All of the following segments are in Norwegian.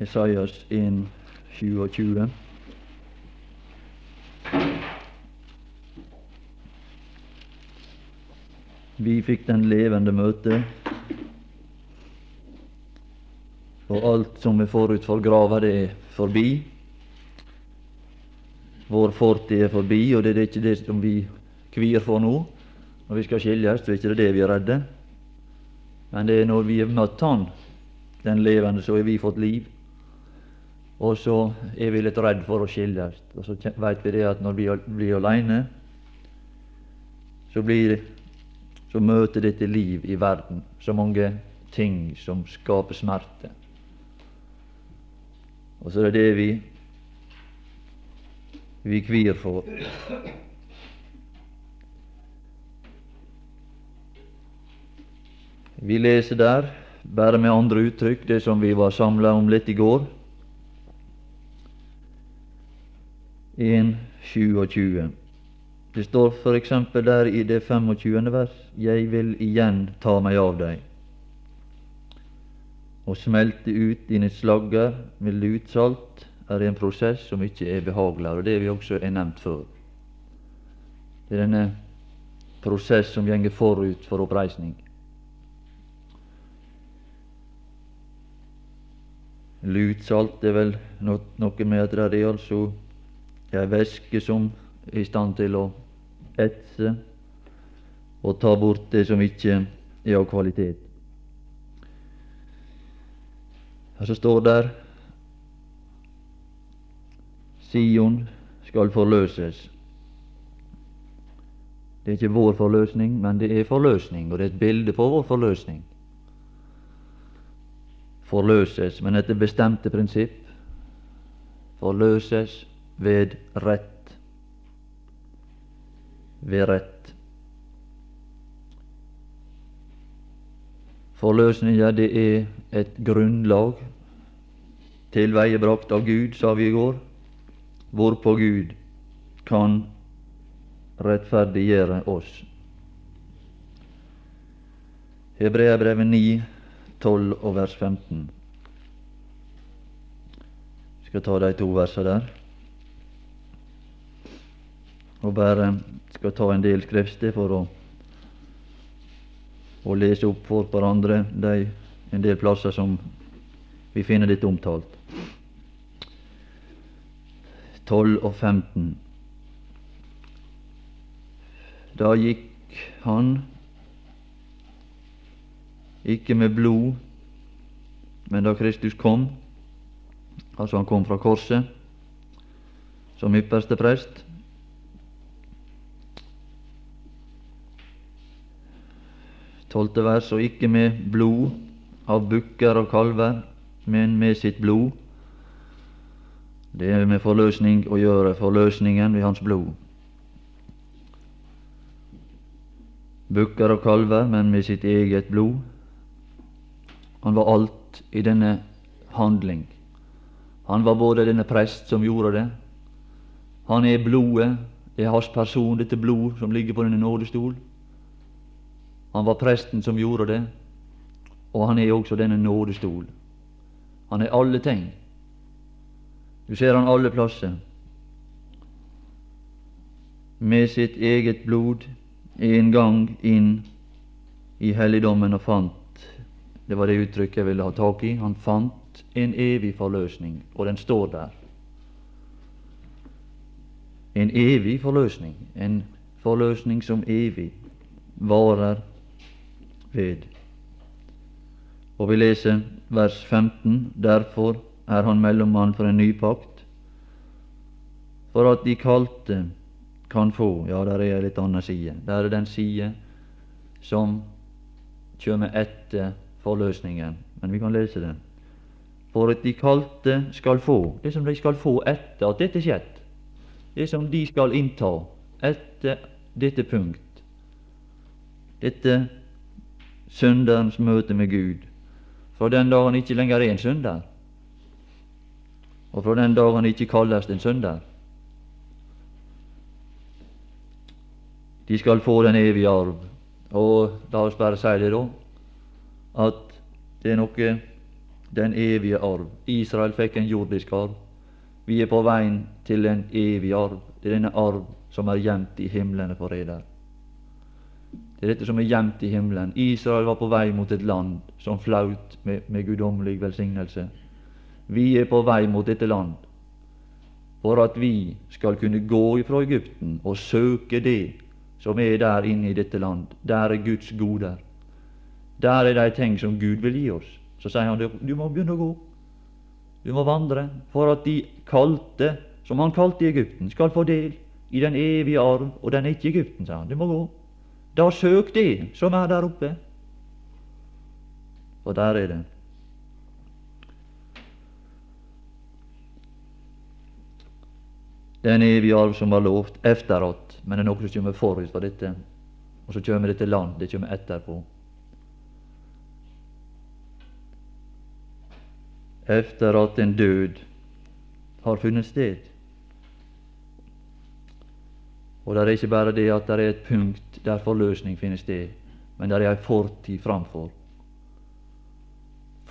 Esaias 1, 27. Vi fikk den levende møte, og alt som er forut for grava, det er forbi. Vår fortid er forbi, og det er ikke det som vi kvir for nå. Når vi skal skilles, så er ikke det det vi er redde. Men det er når vi har møtt Han, den levende, så har vi fått liv. Og så er vi litt redd for å skilles. Og så veit vi det at når vi blir aleine, så, så møter dette liv i verden så mange ting som skaper smerte. Og så er det det vi vi kvir for. Vi leser der, bare med andre uttrykk, det som vi var samla om litt i går. 1.27. Det står f.eks. der i det 25. vers Jeg vil igjen ta meg av deg og smelte ut dine slagger med lutsalt er en prosess som ikke er behagelig, og det vi også er nevnt før. Det er denne prosess som gjenger forut for oppreisning. Lutsalt er vel noe med at det er altså ei væske som er i stand til å etse og ta bort det som ikke er av kvalitet. Og så står der Sion skal forløses. Det er ikke vår forløsning, men det er forløsning, og det er et bilde på vår forløsning forløses, men etter bestemte prinsipp. Forløses ved rett. Ved rett. Forløsninga, det er et grunnlag tilveiebrakt av Gud, sa vi i går, hvorpå Gud kan rettferdiggjøre oss. Hebreabrevet 9 12 og vers 15. Vi skal ta de to versene der. Og bare skal ta en del skriftsted for å, å lese opp for hverandre de, en del plasser som vi finner dette omtalt. 12 og 15. Da gikk han ikke med blod, men da Kristus kom, altså han kom fra korset som ypperste prest. Tolvte vers, og ikke med blod av bukker og kalver, men med sitt blod. Det er med forløsning å gjøre, forløsningen ved hans blod. Bukker og kalver, men med sitt eget blod. Han var alt i denne handling. Han var både denne prest som gjorde det. Han er blodet, det er hans person, dette blod som ligger på denne nådestol. Han var presten som gjorde det, og han er også denne nådestol. Han er alle ting. Du ser han alle plasser. Med sitt eget blod en gang inn i helligdommen og fant det var det uttrykket jeg ville ha tak i. Han fant en evig forløsning, og den står der. En evig forløsning, en forløsning som evig varer ved. Og vi leser vers 15. Derfor er han mellommann for en ny pakt, for at de kalte kan få Ja, der er ei litt anna side. Der er den side som kjem etter forløsningen, men vi kan lese det. For at de kalte skal få, det som de skal få etter at dette skjedd, det som de skal innta etter dette punkt, dette synderens møte med Gud, fra den dag han ikke lenger er en synder, og fra den dag han ikke kalles en synder. De skal få den evige arv. Og la oss bare si det, da, at det er noe den evige arv. Israel fikk en jordisk arv. Vi er på veien til en evig arv. Det er denne arv som er gjemt i himlene for eder. Det er dette som er gjemt i himmelen. Israel var på vei mot et land som flaut med, med guddommelig velsignelse. Vi er på vei mot dette land for at vi skal kunne gå ifra Egypten og søke det som er der inne i dette land. Der er Guds goder. Der er de ting som Gud vil gi oss. Så sier han du må begynne å gå. Du må vandre for at de kalte, som han kalte i Egypten, skal få del i den evige arv, og den er ikke Egypten, sier han. Du må gå. Da søk det som er der oppe. Og der er det. Den evige arv som var lovt efteråt, men det er noe som kommer forut for dette. Og så kommer dette land, det kommer etterpå. Efter at en død har funnet sted. Og det er ikke bare det at det er et punkt der forløsning finner sted, men det er ei fortid framfor.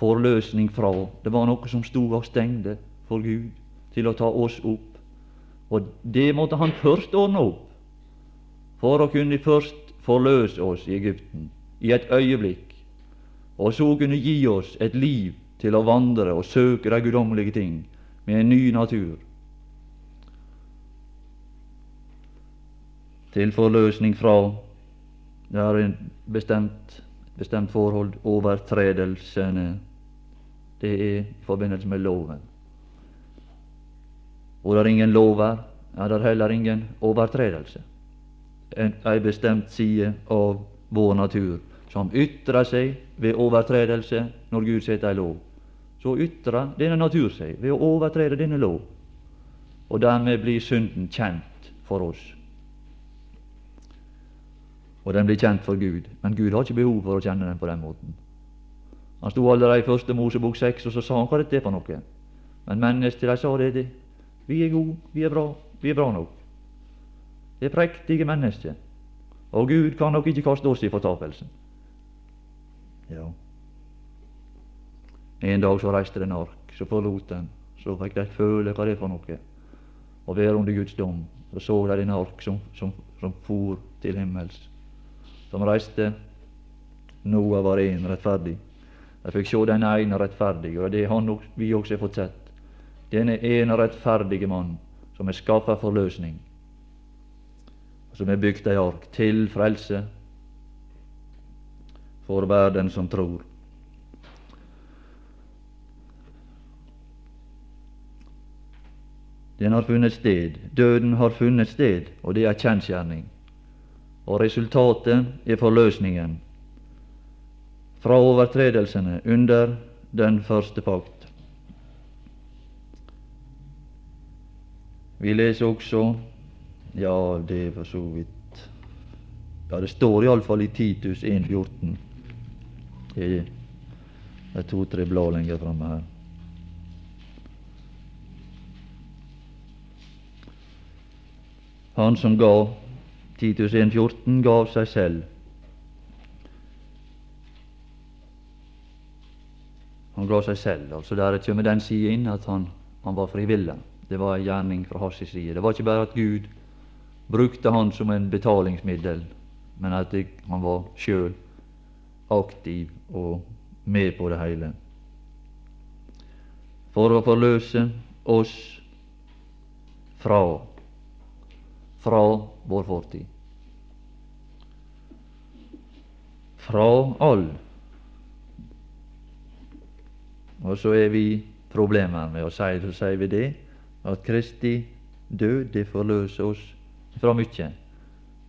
Forløsning fra Det var noe som stod og stengde for Gud til å ta oss opp. Og det måtte han først ordne opp for å kunne først forløse oss i Egypten i et øyeblikk, og så kunne gi oss et liv til å vandre og søke de guddommelige ting med en ny natur. Til forløsning fra det er en bestemt, bestemt forhold overtredelsene. Det er i forbindelse med loven. Hvor det er ingen lover, er det heller ingen overtredelse. En, en bestemt side av vår natur som ytrer seg ved overtredelse når Gud setter ei lov. Så ytrer denne natur seg ved å overtrede denne lov, og dermed blir synden kjent for oss. Og den blir kjent for Gud, men Gud har ikke behov for å kjenne den på den måten. Han sto allerede i første Mosebok seks, og så sa han hva dette er for noe. Men menneskene sa det, det vi er gode, vi er bra, vi er bra nok. Det er prektige mennesker. Og Gud kan nok ikke kaste oss i fortapelsen. Ja. En dag så reiste det en ark, så forlot den. Så fikk de føle hva det er for noe, å være under Guds dom. Så så de en ark som, som, som for til himmels, som reiste. Noah var én rettferdig. De fikk se den ene rettferdige, og det har vi også fått sett denne ene rettferdige mann som er skaffa forløsning, og som er bygd ei ark til frelse for verden som tror. Den har funnet sted, døden har funnet sted, og det er kjensgjerning. Og resultatet er forløsningen fra overtredelsene under den første pakt. Vi leser også Ja, det er for så vidt Ja, det står iallfall i Titus 1,14. Det er to-tre blad lenger framme her. Han som ga Titus 1,14, gav seg selv. Han ga seg selv. altså Der kommer den sida inn at han, han var frivillig. Det var en gjerning fra hans side. Det var ikke bare at Gud brukte han som en betalingsmiddel, men at det, han var sjøl aktiv og med på det hele. For å forløse oss fra fra vår fortid. Fra all. Og så er vi problemer med å si, så sier vi det at Kristi død det forløser oss fra mye.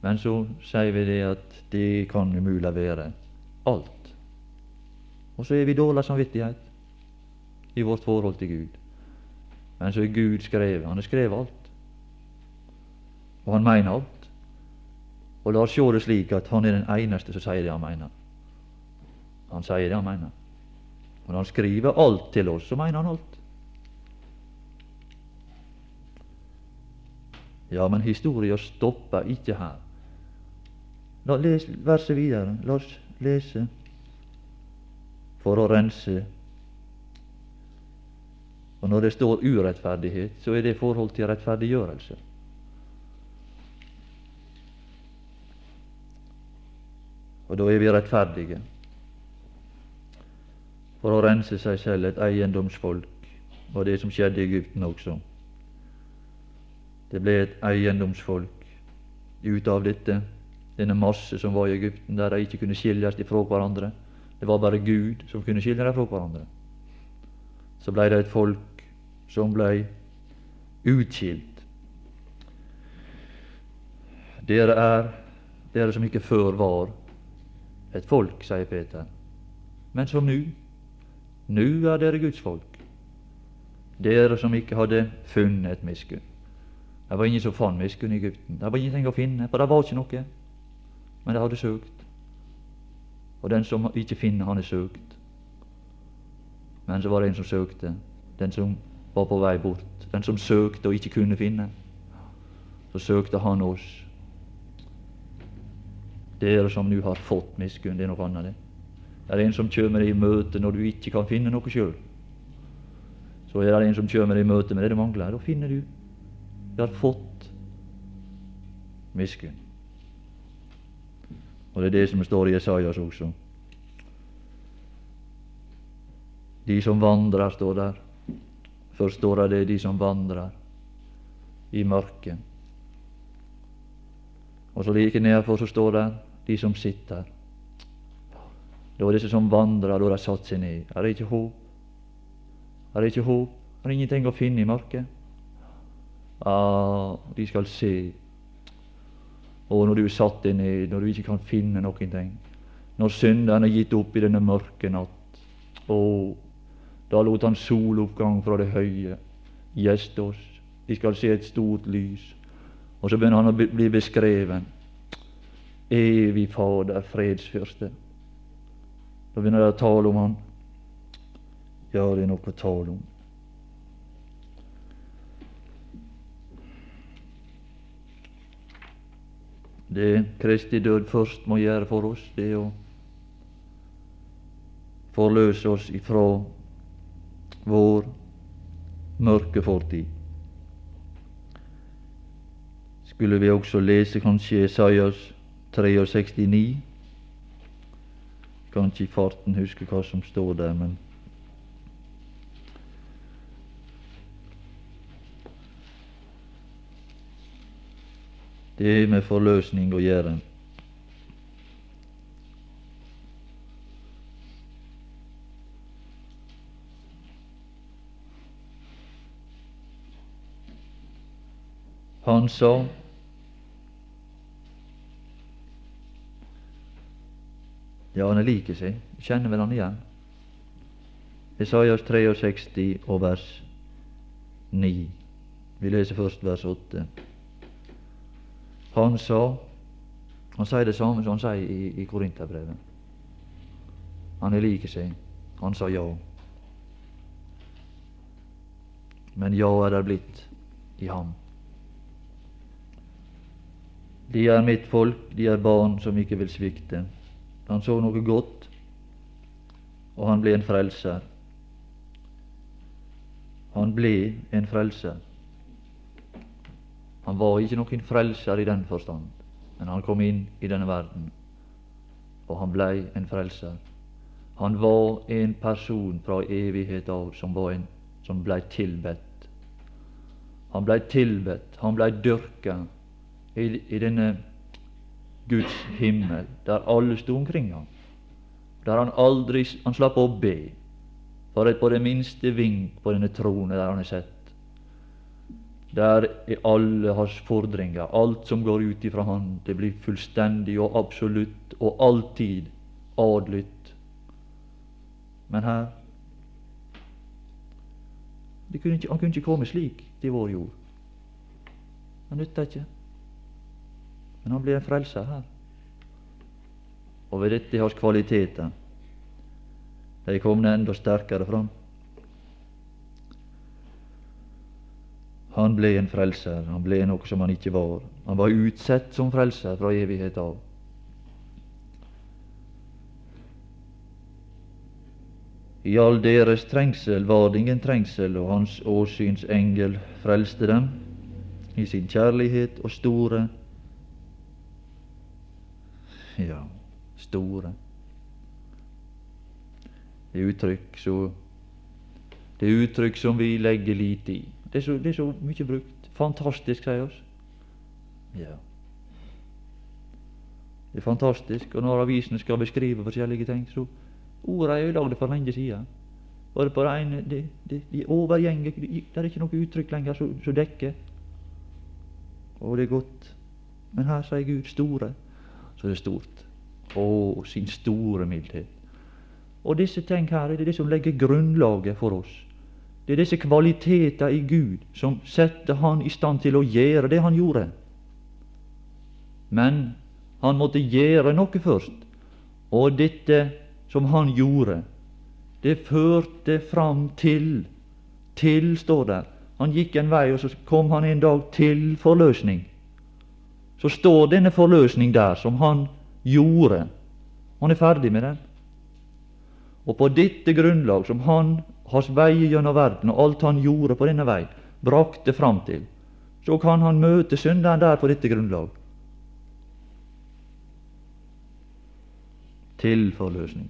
Men så sier vi det at det kan umulig være alt. Og så er vi dårlig samvittighet i vårt forhold til Gud. Men så er Gud skrevet. Han har skrevet alt. Og han mener alt. Og la oss se det slik at han er den eneste som sier det han mener. Han sier det han mener. Og når han skriver alt til oss, så mener han alt. Ja, men historia stopper ikke her. La les verset videre. La oss lese for å rense Og når det står urettferdighet, så er det forhold til rettferdiggjørelse. Og da er vi rettferdige. For å rense seg selv, et eiendomsfolk, var det som skjedde i Egypten også. Det ble et eiendomsfolk ut av dette, denne masse som var i Egypten, der de ikke kunne skilles fra hverandre. Det var bare Gud som kunne skille dem fra hverandre. Så blei det et folk som blei utskilt. Dere er, dere som ikke før var, et folk, sier Peter, men som nu. Nu er dere Guds folk. Dere som ikke hadde funnet miskunn. Det var ingen som fant miskunn i Egypten. Det var ingenting å finne, for det var ikke noe. Men de hadde søkt. Og den som ikke finner, han er søkt. Men så var det en som søkte. Den som var på vei bort. Den som søkte og ikke kunne finne. Så søkte han oss. Dere som nå har fått miskunn, det er noe annet. Det er en som kommer deg i møte når du ikke kan finne noe sjøl. Så er det en som kommer deg i møte med det du mangler. Da finner du. Du har fått miskunn. Og det er det som står i Jesajas også. De som vandrer, står der. Først står det de som vandrer i mørket. Og så like nedenfor så står det de som sitter. Det var disse som vandra da de satt seg ned. Er det ikke håp? Er det ikke håp? Er det ingenting å finne i mørket? Ah, de skal se og når du er satt deg ned, når du ikke kan finne noen ting, når synderen er gitt opp i denne mørke natt, og da lot han soloppgang fra det høye gjeste oss. De skal se et stort lys. Og så begynner han å bli beskreven. Evig Fader, fredsfyrste. Da begynner det å tale om han. Ja, det er noe å tale om. Det Kristi død først må gjøre for oss, det er å forløse oss ifra vår mørke fortid. Skulle vi også lese kanskje Esaias 63,9? Kan ikke i farten huske hva som står der, men Det med forløsning å gjøre. Han sa Ja, han er like seg. Kjenner vel han igjen. Esaias 63 og vers 9. Vi leser først vers 8. Han sa Han sier det samme som han sier i, i Korinterbrevet. Han er like seg. Han sa ja. Men ja er det blitt i ham. De er mitt folk, de er barn som ikke vil svikte. Han så noe godt, og han ble en frelser. Han ble en frelser. Han var ikke noen frelser i den forstand, men han kom inn i denne verden, og han blei en frelser. Han var en person fra evighet av som, var en, som blei tilbedt. Han blei tilbedt, han blei dyrka i, i, denne Guds himmel, der alle sto omkring ham. Der han aldri han slapp å be for et på det minste vink på denne tronen der han er sett. Der er alle hans fordringer, alt som går ut ifra han, det blir fullstendig og absolutt og alltid adlydt. Men her kunne ikke, Han kunne ikke komme slik til vår jord. Han nytta ikke. Men han blir en frelser her. Og ved dette hans kvaliteter. De kom enda sterkere fram. Han ble en frelser. Han ble noe som han ikke var. Han var utsett som frelser fra evighet av. I all deres trengsel var det ingen trengsel, og hans åsynsengel frelste dem i sin kjærlighet og store Ja, store. Det er uttrykk så Det er uttrykk som vi legger lite i. Det er så, det er så mye brukt. Fantastisk, sier oss. Ja. Det er fantastisk. Og når avisene skal beskrive forskjellige ting, så ordene er jo lagd for lenge siden. På det ene det, de, de overgjenger Det er ikke noe uttrykk lenger som dekker. Og det er godt. Men her sier Gud store, så det er stort. Å, sin store mildhet. Og disse ting her det er det som legger grunnlaget for oss. Det er disse kvaliteter i Gud som setter Han i stand til å gjøre det Han gjorde. Men han måtte gjøre noe først, og dette som han gjorde, det førte fram til Til, står der. Han gikk en vei, og så kom han en dag til forløsning. Så står denne forløsning der, som han gjorde. Han er ferdig med den. Og på dette grunnlag, som han hans vei gjennom verden, og alt han gjorde på denne vei, brakte fram til, så kan han møte synderen der på dette grunnlag. Til forløsning.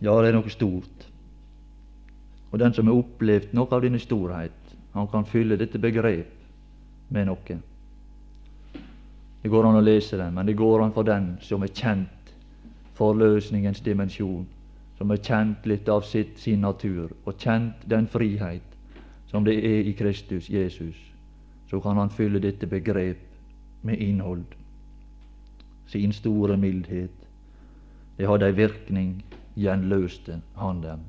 Ja, det er noe stort. Og den som har opplevd noe av denne storhet, han kan fylle dette begrep med noe. Det går an å lese den, men det går an for den som er kjent forløsningens dimensjon, som er kjent litt av sitt, sin natur, og kjent den frihet som det er i Kristus Jesus, så kan han fylle dette begrep med innhold. Sin store mildhet. Det hadde ei virkning gjenløste han dem.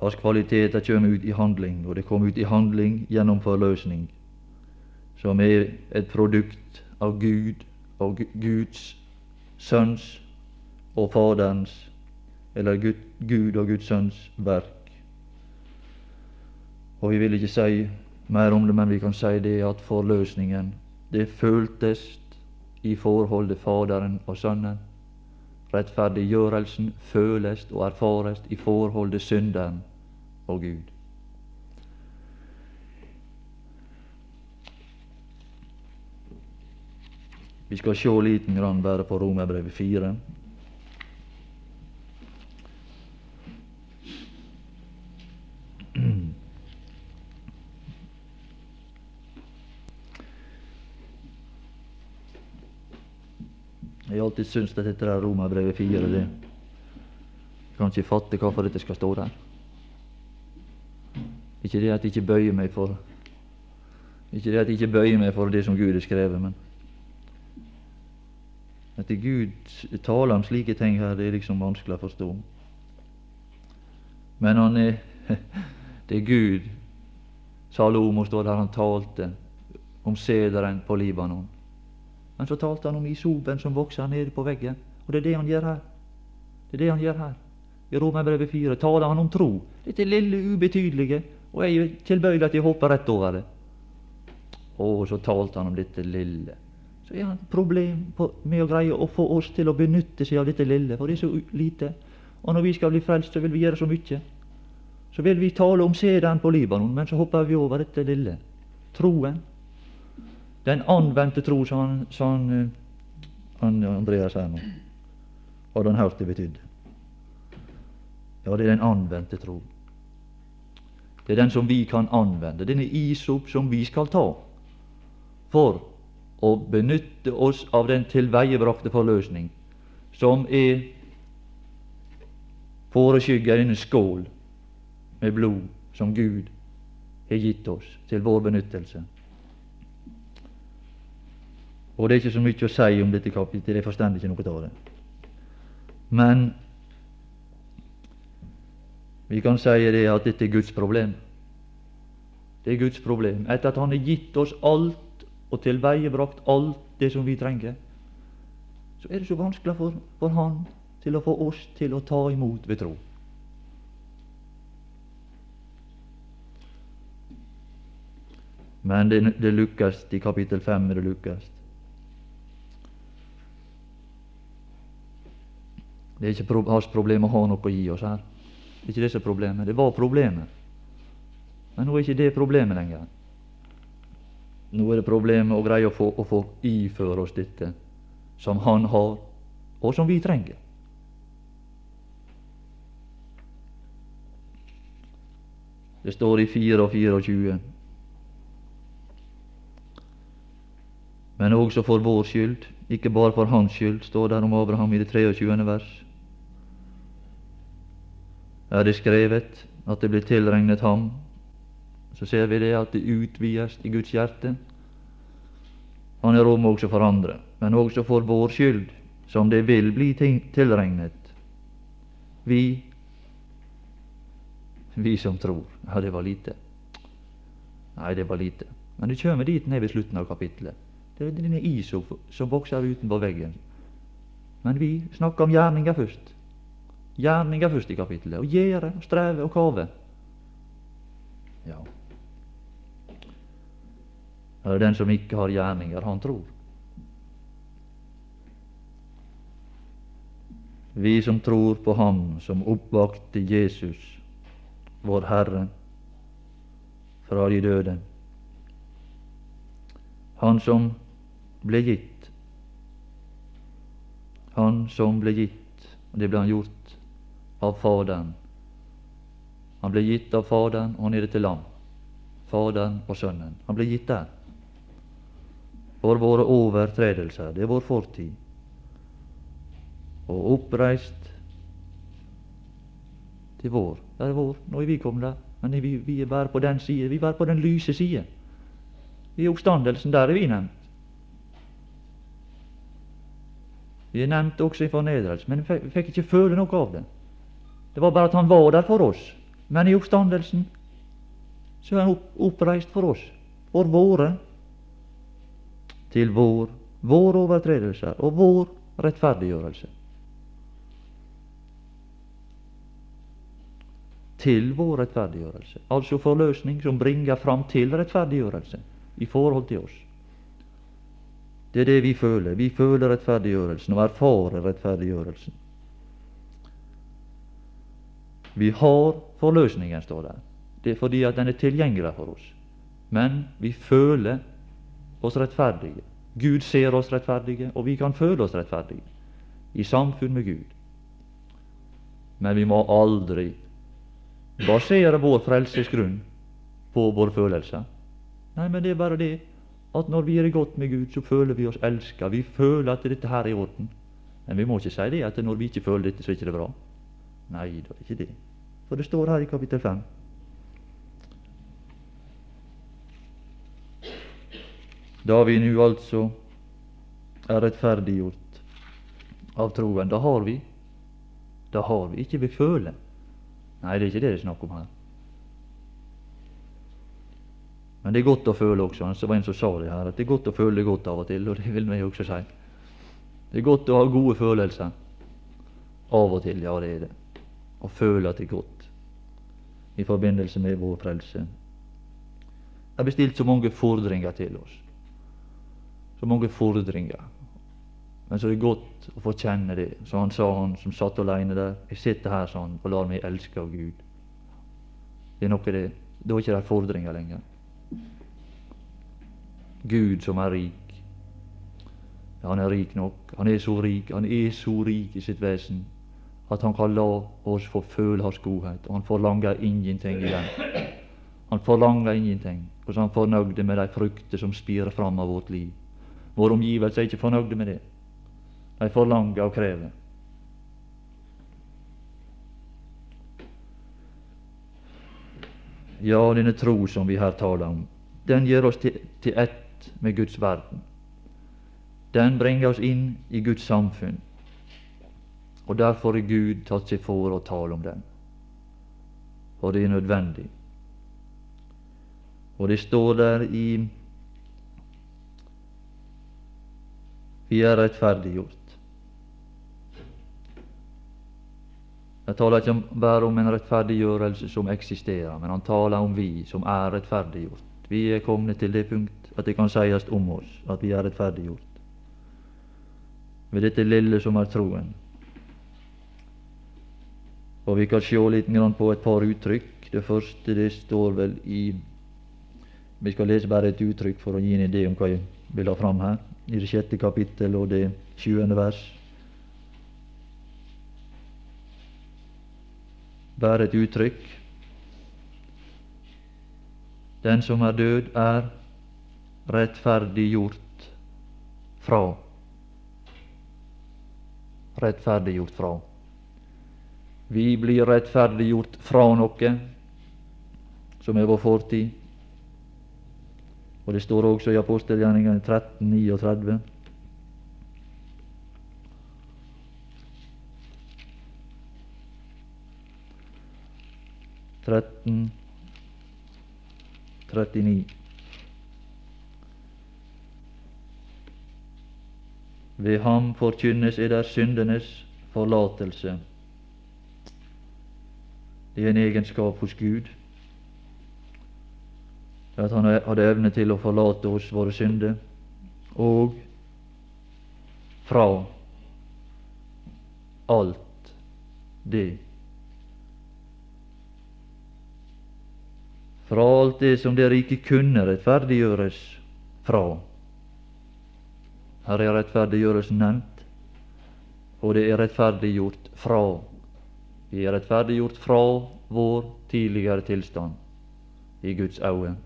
Hans kvaliteter kommer ut i handling, og det kom ut i handling gjennom forløsning, som er et produkt av Gud og Guds Sønns og Faderens, eller Gud, og Guds Sønns verk. Og vi vil ikke si mer om det, men vi kan si det at forløsningen, det føltes i forholdet Faderen og Sønnen. Rettferdiggjørelsen føles og erfares i forholdet synderen og Gud. Vi skal se liten grann bare på Romerbrevet 4. Jeg har alltid syntes at dette Romerbrevet 4 det Jeg kan ikke fatte hvorfor dette skal stå der. Ikke det at jeg ikke bøyer meg for Ikke det at jeg ikke bøyer meg for det som Gud har skrevet, men at Gud taler om slike ting her, det er liksom vanskelig å forstå. Men han er det er Gud Salomo står der han talte om sederen på Libanon. Men så talte han om isoben som vokser nede på veggen. Og det er det han gjør her. Det er det han gjør her. I Romerbrevet 4 taler han om tro. Dette lille, ubetydelige. Og jeg er tilbøyelig at jeg hopper rett over det. Og så talte han om dette lille. Så er han problem med å greie å få oss til å benytte seg av dette lille, for det er så lite. Og når vi skal bli frelst, så vil vi gjøre så mye. Så vil vi tale om sæden på Libanon, men så hopper vi over dette lille. Troen. Den anvendte tro, som han, han, eh, han Andreas her nå. Hadde han hørt det betydde? Ja, det er den anvendte tro. Det er den som vi kan anvende. Denne isop som vi skal ta for å benytte oss av den tilveiebrakte forløsning, som er foreskygga i denne skål med blod som Gud har gitt oss til vår benyttelse. Og det er ikke så mye å si om dette kapittelet, jeg forstår ikke noe av det. Men vi kan si det at dette er Guds problem. Det er Guds problem. Etter at Han har gitt oss alt og tilveiebrakt alt det som vi trenger, så er det så vanskelig for, for Han til å få oss til å ta imot ved tro. Men det, det lukkes i kapittel 5. Det lukkes. Det er ikke hans problem å ha noe å gi oss her. Det er ikke det som er problemet. Det var problemet. Men nå er ikke det problemet lenger. Nå er det problemet å greie å få, å få iføre oss dette som Han har, og som vi trenger. Det står i 4 og 24. Men også for vår skyld, ikke bare for hans skyld, står det om Abraham i det 23. vers. Er det skrevet at det blir tilregnet ham, så ser vi det at det utvides i Guds hjerte. Han er rom også for andre, men også for vår skyld, som det vil bli tilregnet. Vi vi som tror. Ja, det var lite. Nei, det var lite. Men det kommer dit ned ved slutten av kapittelet. Det er denne iso som vokser utenpå veggen. Men vi snakker om gjerninger først. Gjerninger først i kapittelet. Å gjøre, og streve og kave. Ja. Er den som ikke har gjerninger, han tror. Vi som tror på Ham som oppvakte Jesus vår Herre, fra de døde. Han som ble gitt, han som ble gitt, og det ble han gjort av Faderen. Han ble gitt av Faderen, og er til lam. Faderen og Sønnen. Han ble gitt der. For våre overtredelser, det er vår fortid. Og oppreist til vår. Det er vår. Nå er vi kommet der. Men vi, vi er bare på den side. Vi er bare på den lyse side. I oppstandelsen, der er vi nevnt. Vi er nevnt også i fornedrelse, men vi fikk ikke føle noe av det. Det var bare at han var der for oss. Men i oppstandelsen så er han oppreist for oss, for våre, til vår, våre overtredelser og vår rettferdiggjørelse. til vår rettferdiggjørelse. Altså forløsning som bringer fram til rettferdiggjørelse i forhold til oss. Det er det vi føler. Vi føler rettferdiggjørelsen og erfarer rettferdiggjørelsen. Vi har forløsningen, står der. Det er fordi at den er tilgjengelig for oss. Men vi føler oss rettferdige. Gud ser oss rettferdige, og vi kan føle oss rettferdige i samfunn med Gud. Men vi må aldri basere vår frelsesgrunn på våre følelser. Nei, men det er bare det at når vi er i godt med Gud, så føler vi oss elska. Vi føler at dette her er i orden. Men vi må ikke si det at når vi ikke føler dette, så er det ikke bra. Nei, det er ikke det. For det står her i kapittel 5. Da vi nå altså er rettferdiggjort av troen, da har vi Da har vi ikke ved føle. Nei, det er ikke det det er snakk om her. Men det er godt å føle også. Det var en som sa det her, at det er godt å føle det godt av og til, og det vil vi også si. Det er godt å ha gode følelser. Av og til, ja, det er det. Å føle at det er godt i forbindelse med vår frelse. Det er bestilt så mange fordringer til oss. Så mange fordringer. Men så er det godt å få kjenne det. Så han sa, han som satt alene der, jeg sitter her sånn og lar meg elske av Gud. Det er noe det Da er ikke det fordringer lenger. Gud som er rik. Ja, han er rik nok. Han er så rik, han er så rik i sitt vesen at han kan la oss få føle hans godhet, og han forlanger ingenting igjen. Han forlanger ingenting, og så er han fornøyd med de frukter som spirer fram av vårt liv. Våre omgivelser er ikke fornøyde med det. De forlanger og krever. Ja, denne tro som vi her taler om, den gjør oss til, til ett med Guds verden. Den bringer oss inn i Guds samfunn. Og derfor er Gud tatt seg for å tale om den. For det er nødvendig. Og det står der i Vi er rettferdiggjort. Jeg taler ikke bare om en rettferdiggjørelse som eksisterer, men han taler om vi som er rettferdiggjort. Vi er kommet til det punkt at det kan sies om oss at vi er rettferdiggjort ved dette lille som er troen. Og vi kan se litt på et par uttrykk. Det første det står vel i Vi skal lese bare et uttrykk for å gi en idé om hva jeg vil ha fram her. I det sjette kapittel og det tjuende vers. Bare et uttrykk. Den som er død, er rettferdiggjort fra. Rettferdiggjort fra. Vi blir rettferdiggjort fra noe som er vår fortid. Og det står også i apostelgjerningene 13, 39. Tretten 39. Ved ham forkynnes er der syndenes forlatelse. Er en egenskap hos Gud. At Han hadde evne til å forlate oss våre synder, og fra alt det. Fra alt det som dere ikke kunne rettferdiggjøres fra. Her er rettferdiggjørelsen nevnt, og det er rettferdiggjort fra vi er rettferdiggjort fra vår tidligere tilstand i Guds øyne.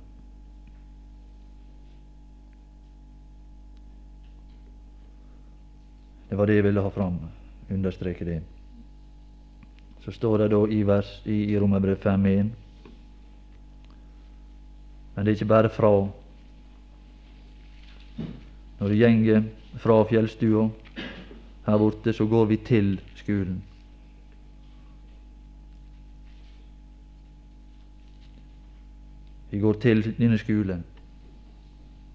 Det var det jeg ville ha fram, understreke det. Så står det da i, vers, i, i Romerbrev 5.1 Men det er ikke bare fra. Når det gjenger fra fjellstua her borte, så går vi til skolen. Vi går til denne skolen.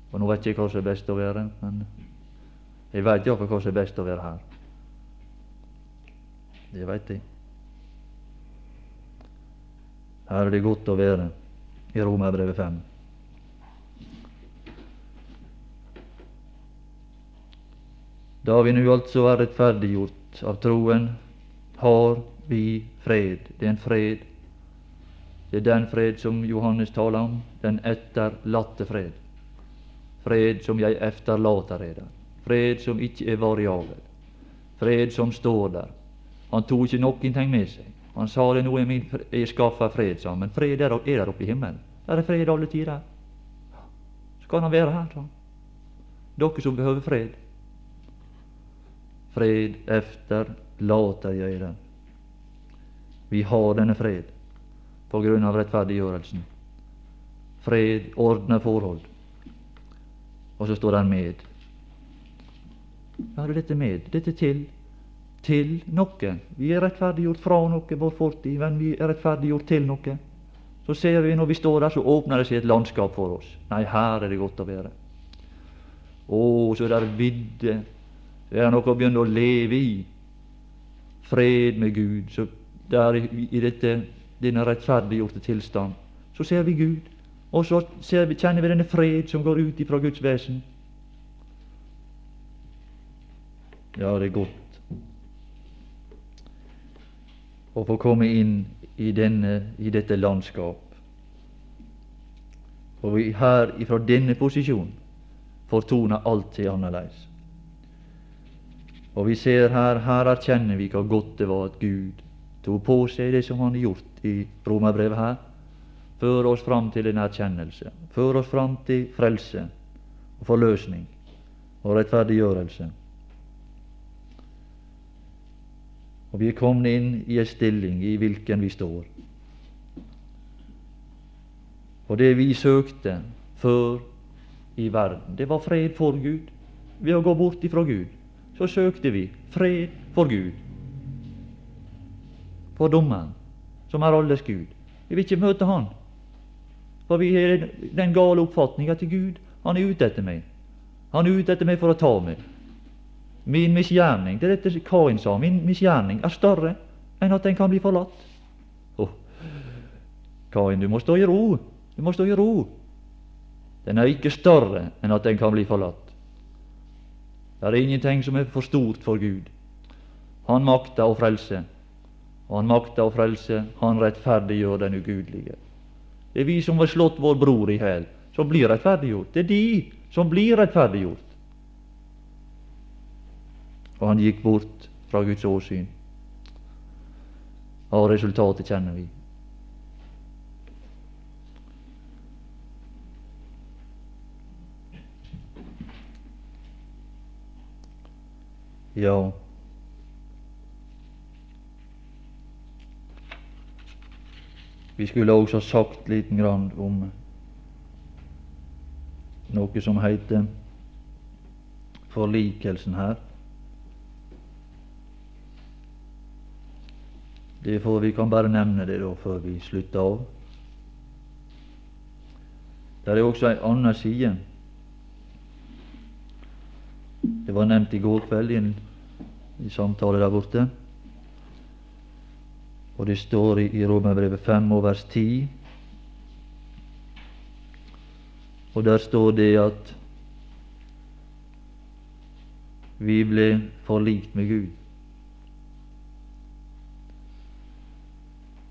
Og nå vet jeg hva som er best å være, men jeg vet iallfall hva som er best å være her. Det veit jeg. Her er det godt å være i Romerbrevet 5. Da vi nå altså er rettferdiggjort av troen, har vi fred. Det er en fred det er den fred som Johannes taler om, den etterlatte fred. Fred som jeg efterlater eder. Fred som ikke er variabel. Fred som står der. Han tok ikke noen ting med seg. Han sa det nå er min jeg skaffa fred, sa men fred er, er der oppe i himmelen. Der er fred alle tider. Så kan han være her, sa han. Dere som behøver fred. Fred efterlater jeg der. Vi har denne fred på grunn av rettferdiggjørelsen. Fred, ordna forhold. Og så står han med. Hva er dette med? Dette til til noe. Vi er rettferdiggjort fra noe, vår fortid, men vi er rettferdiggjort til noe. Så ser vi når vi står der, så åpner det seg et landskap for oss. Nei, her er det godt å være. Å, så er det vidde. Det er noe å begynne å leve i. Fred med Gud. Så der i, i dette denne rettferdiggjorte tilstand. Så ser vi Gud, og så vi, kjenner vi denne fred som går ut ifra Guds vesen. Ja, det er godt å få komme inn i, denne, i dette landskap. Og vi her ifra denne posisjonen fortoner alltid annerledes. Og vi ser her, her erkjenner vi hva godt det var at Gud tok på seg det som han har gjort i romerbrevet her, fører oss fram til en erkjennelse, fører oss fram til frelse og forløsning og rettferdiggjørelse. Og vi er kommet inn i en stilling i hvilken vi står. Og det vi søkte før i verden, det var fred for Gud. Ved å gå bort ifra Gud, så søkte vi fred for Gud. For dommeren som er alles Gud. Vi vil ikke møte Han. For vi har den gale oppfatning at Gud han er ute etter meg. Han er ute etter meg for å ta meg. Min misgjerning, det er dette Kain sa, min misgjerning er større enn at den kan bli forlatt. Oh. Kain, du må stå i ro. Du må stå i ro. Den er ikke større enn at den kan bli forlatt. Det er ingenting som er for stort for Gud. Han makter å frelse. Og han makter å frelse, han rettferdiggjør den ugudelige. Det er vi som har slått vår bror i hæl, som blir rettferdiggjort. Det er de som blir rettferdiggjort. Og han gikk bort fra Guds åsyn. Og resultatet kjenner vi. Ja, vi skulle også ha sagt liten grann om noe som heter forlikelsen her. Det får Vi kan bare nevne det da før vi slutter av. Det er også ei anna side. Det var nevnt i går kveld i en i samtale der borte. Og det står i, i Romerbrevet 5 og vers 10. Og der står det at vi ble forlikt med Gud.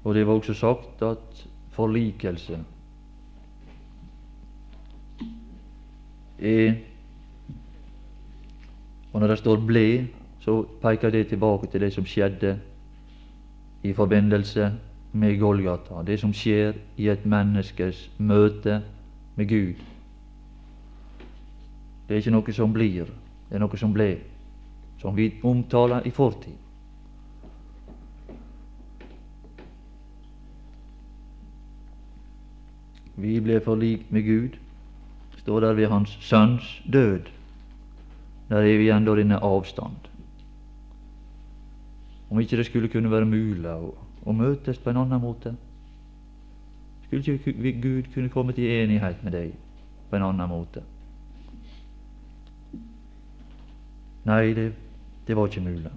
Og det var også sagt at forlikelse er Og når det står 'ble', så peker det tilbake til det som skjedde i forbindelse med Golgata, det som skjer i et menneskes møte med Gud. Det er ikke noe som blir, det er noe som ble, som vi omtaler i fortid. Vi ble forlikt med Gud, står der ved Hans Sønns død. Der er vi igjen da denne avstand. Om ikke det skulle kunne være mulig å, å møtes på en annen måte. Skulle ikke Gud kunne komme til enighet med deg på en annen måte? Nei, det, det var ikke mulig.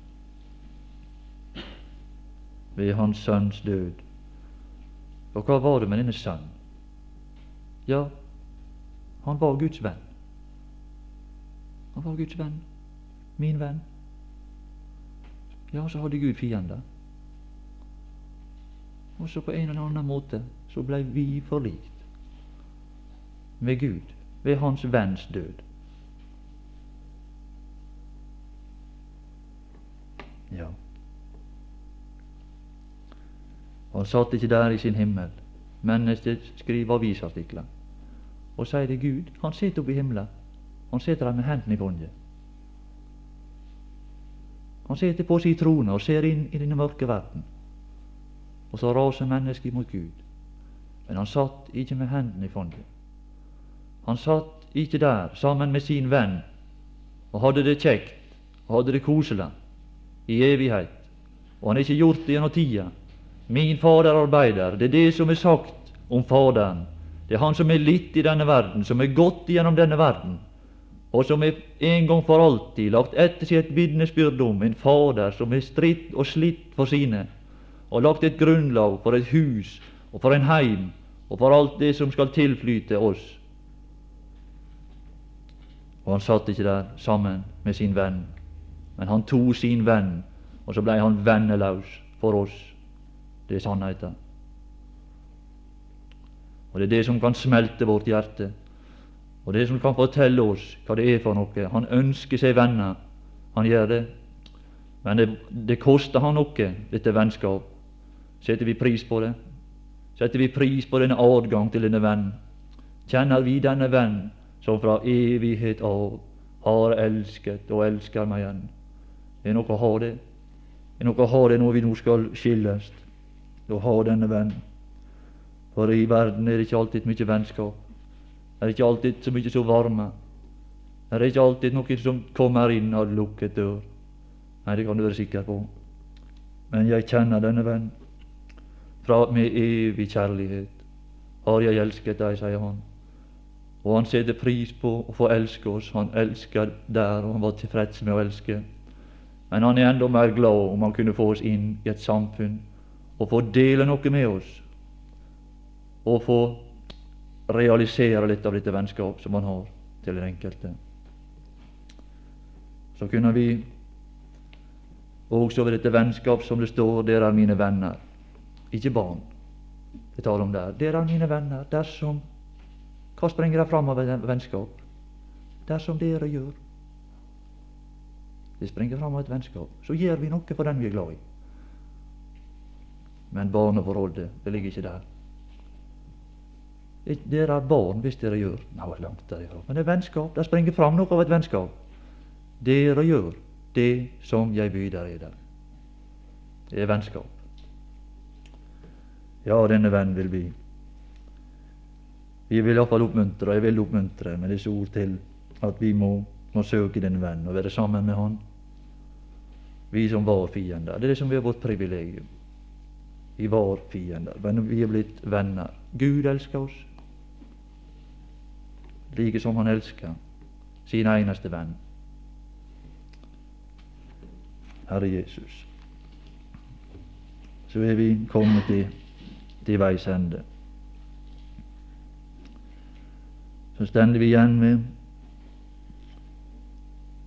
Ved Hans Sønns død. Og hva var det med denne sønnen? Ja, han var Guds venn. Han var Guds venn. Min venn. Ja, så hadde Gud fiender. Og så på en eller annen måte så blei vi forlikt med Gud ved Hans venns død. Ja. Han satt ikke der i sin himmel. Mennesket skriver avisartikler og sier det Gud. Han sitter oppe i himmelen. Han sitter der med hendene i båndet. Han sitter på sin trone og ser inn i denne mørke verden. Og så raser mennesket mot Gud. Men han satt ikke med hendene i fondet. Han satt ikke der sammen med sin venn og hadde det kjekt og hadde det koselig i evighet. Og han har ikke gjort det gjennom tida. Min Fader arbeider. Det er det som er sagt om Faderen. Det er Han som er litt i denne verden, som er gått gjennom denne verden og som er en gang for alltid lagt etter seg et vitnesbyrd om en Fader som er stritt og slitt for sine, og lagt et grunnlag for et hus og for en heim og for alt det som skal tilflyte oss. Og han satt ikke der sammen med sin venn, men han tok sin venn, og så blei han venneløs for oss. Det er sannheten. Og det er det som kan smelte vårt hjerte og det som kan fortelle oss hva det er for noe. Han ønsker seg venner, han gjør det. Men det, det koster han noe, dette vennskap. Setter vi pris på det? Setter vi pris på denne adgang til denne venn? Kjenner vi denne venn som fra evighet av har elsket og elsker meg igjen? Det er noe å ha det. Det er noe å ha det når vi nå skal skilles. Å ha denne venn. For i verden er det ikke alltid mye vennskap. Det er ikke alltid så mye så varme. Det er ikke alltid noen som kommer inn og lukker dør. Nei, det kan du være sikker på. Men jeg kjenner denne venn. Fra med evig kjærlighet har jeg elsket deg, sier han. Og han setter pris på å få elske oss. Han elsker der, og han var tilfreds med å elske. Men han er enda mer glad om han kunne få oss inn i et samfunn og få dele noe med oss. Og få realisere litt av dette vennskap som han har til den enkelte. Så kunne vi Også ved dette vennskap som det står, dere er mine venner. Ikke barn det taler om der. Dere er mine venner dersom Hva springer det fram av vennskap? Dersom dere gjør Det springer fram av et vennskap. Så gjør vi noe for den vi er glad i. Men barneforholdet, det ligger ikke der. Dere er barn hvis dere gjør Nå langt derifra. Men det er vennskap. Det springer fram noe av et vennskap. Dere gjør det som jeg byr dere. Det er vennskap. Ja, denne venn vil vi. Vi vil iallfall oppmuntre, og jeg vil oppmuntre med disse ord til at vi må, må søke denne venn og være sammen med han. Vi som var fiender. Det er det som er vårt privilegium. Vi var fiender, men vi er blitt venner. Gud elsker oss like som han elsker sin eneste venn, Herre Jesus. Så er vi kommet til til veis ende. Så stender vi igjen med,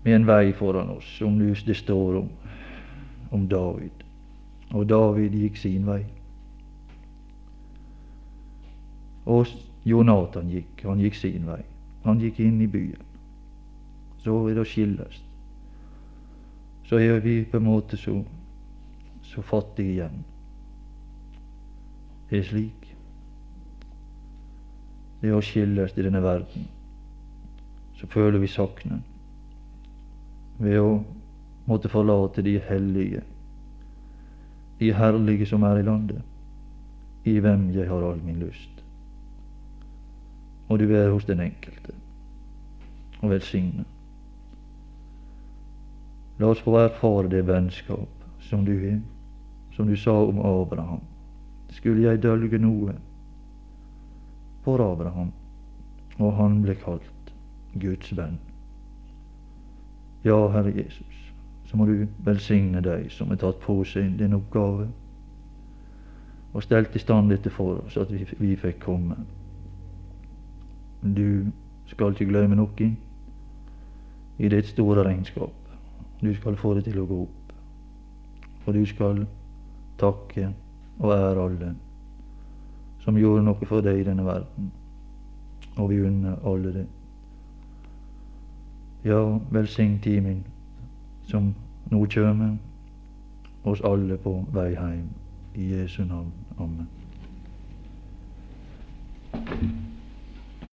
med en vei foran oss, som det står om, om David. Og David gikk sin vei. Og Jonathan gikk, han gikk sin vei. Han gikk inn i byen. Så er det å skilles. Så er vi på en måte så, så fattige igjen Det er slik. Det er å skilles i denne verden, så føler vi saknen ved å måtte forlate de hellige, de herlige som er i landet, i hvem jeg har all min lyst. Og du er hos den enkelte og velsigne. La oss få erfare det vennskap som du er, som du sa om Abraham skulle jeg dølge noe for Abraham, og han ble kalt Guds venn. Ja, Herre Jesus, så må du velsigne deg som har tatt på seg din oppgave og stelt i stand dette for oss, at vi, vi fikk komme. Du skal ikke glemme noe i ditt store regnskap. Du skal få det til å gå opp, For du skal takke og ære alle som gjorde noe for deg i denne verden. Og vi unner alle det. Ja, velsign timen som nå kjem, oss alle på vei heim. I Jesu navn. Amen.